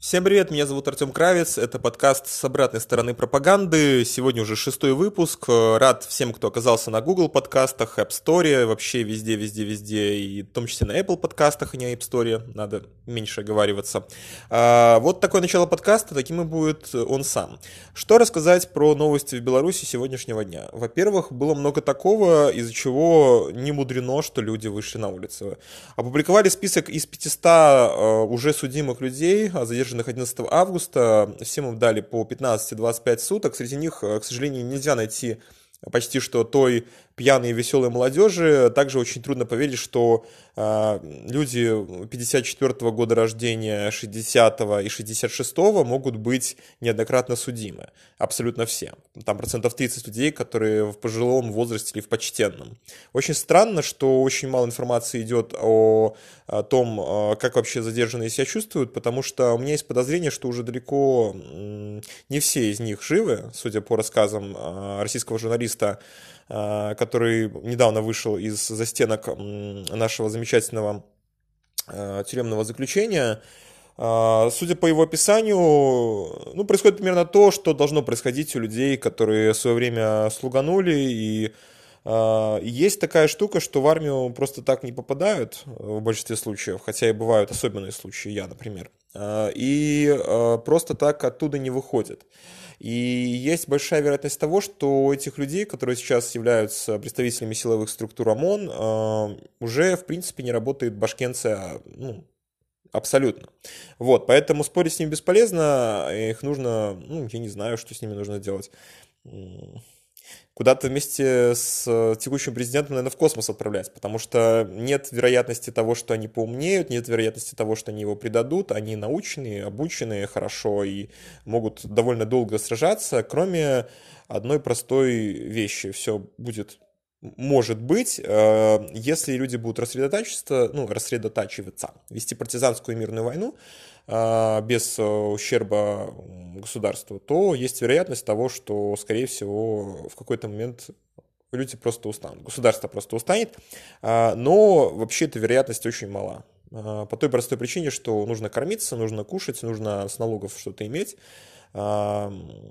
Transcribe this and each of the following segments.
Всем привет, меня зовут Артем Кравец, это подкаст с обратной стороны пропаганды, сегодня уже шестой выпуск, рад всем, кто оказался на Google подкастах, App Store, вообще везде, везде, везде, и в том числе на Apple подкастах, а не App Store, надо меньше оговариваться. А, вот такое начало подкаста, таким и будет он сам. Что рассказать про новости в Беларуси сегодняшнего дня? Во-первых, было много такого, из-за чего не мудрено, что люди вышли на улицу. Опубликовали список из 500 а, уже судимых людей, а задержанных задержанных 11 августа. Всем им дали по 15-25 суток. Среди них, э, к сожалению, нельзя найти почти что той пьяной и веселой молодежи. Также очень трудно поверить, что э, люди 54 -го года рождения, 60 -го и 66 -го могут быть неоднократно судимы. Абсолютно все. Там процентов 30 людей, которые в пожилом возрасте или в почтенном. Очень странно, что очень мало информации идет о, о том, э, как вообще задержанные себя чувствуют, потому что у меня есть подозрение, что уже далеко не все из них живы, судя по рассказам э, российского журналиста, который недавно вышел из застенок нашего замечательного э, тюремного заключения. Э, судя по его описанию, ну, происходит примерно то, что должно происходить у людей, которые в свое время слуганули и есть такая штука, что в армию просто так не попадают в большинстве случаев, хотя и бывают особенные случаи, я, например, и просто так оттуда не выходят. И есть большая вероятность того, что у этих людей, которые сейчас являются представителями силовых структур ОМОН, э, уже, в принципе, не работает башкенция, ну, Абсолютно. Вот, поэтому спорить с ними бесполезно, их нужно, ну, я не знаю, что с ними нужно делать куда-то вместе с э, текущим президентом, наверное, в космос отправлять, потому что нет вероятности того, что они поумнеют, нет вероятности того, что они его предадут, они научные, обученные хорошо и могут довольно долго сражаться, кроме одной простой вещи, все будет может быть, э, если люди будут рассредотачиваться, ну, рассредотачиваться, вести партизанскую мирную войну, без э, ущерба государству, то есть вероятность того, что, скорее всего, в какой-то момент люди просто устанут, государство просто устанет, а, но вообще эта вероятность очень мала. А, по той простой причине, что нужно кормиться, нужно кушать, нужно с налогов что-то иметь.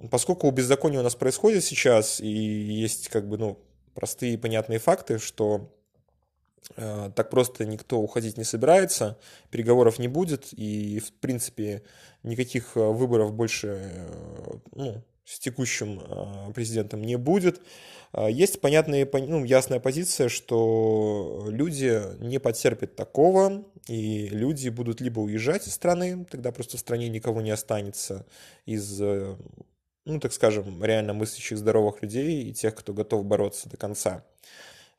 Поскольку беззаконие у нас происходит сейчас, и есть как бы, ну, простые понятные факты, что так просто никто уходить не собирается, переговоров не будет, и, в принципе, никаких э, выборов больше э, ну, с текущим президентом не будет. Есть понятная, ну, ясная позиция, что люди не потерпят такого, и люди будут либо уезжать из страны, тогда просто в стране никого не останется из ну, так скажем, реально мыслящих здоровых людей и тех, кто готов бороться до конца.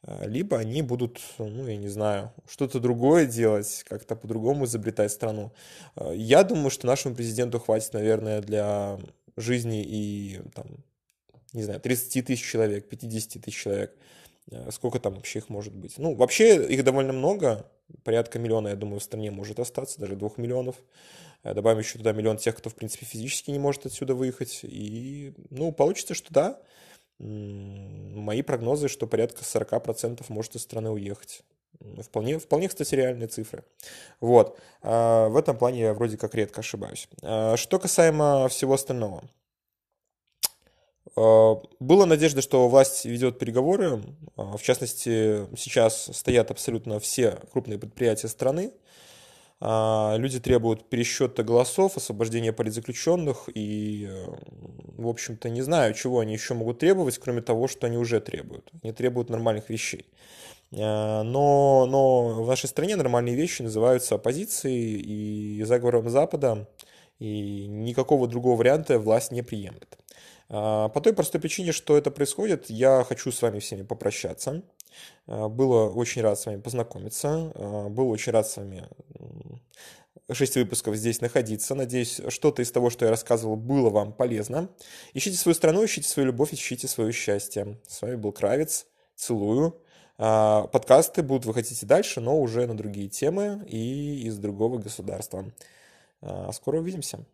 А, либо они будут, ну, я не знаю, что-то другое делать, как-то по-другому изобретать страну. А, я думаю, что нашему президенту хватит, наверное, для жизни и, там, не знаю, 30 тысяч человек, 50 тысяч человек. А, сколько там вообще их может быть? Ну, вообще их довольно много, порядка миллиона, я думаю, в стране может остаться, даже двух миллионов. Добавим еще туда миллион тех, кто, в принципе, физически не может отсюда выехать. И, ну, получится, что да, мои прогнозы, что порядка 40% может из страны уехать. Вполне, вполне, кстати, реальные цифры. Вот. А, в этом плане я вроде как редко ошибаюсь. А, что касаемо всего остального. А, была надежда, что власть ведет переговоры. В частности, сейчас стоят абсолютно все крупные предприятия страны. А, люди требуют пересчета голосов, освобождения политзаключенных и, э, в общем-то, не знаю, чего они еще могут требовать, кроме того, что они уже требуют. Они требуют нормальных вещей. А, но, но в нашей стране нормальные вещи называются оппозицией и заговором Запада, и никакого другого варианта власть не приемлет. А, по той простой причине, что это происходит, я хочу с вами всеми попрощаться. Было очень рад с вами познакомиться. Был очень рад с вами шесть выпусков здесь находиться. Надеюсь, что-то из того, что я рассказывал, было вам полезно. Ищите свою страну, ищите свою любовь, ищите свое счастье. С вами был Кравец. Целую. А, подкасты будут выходить и дальше, но уже на другие темы и из другого государства. А, скоро увидимся.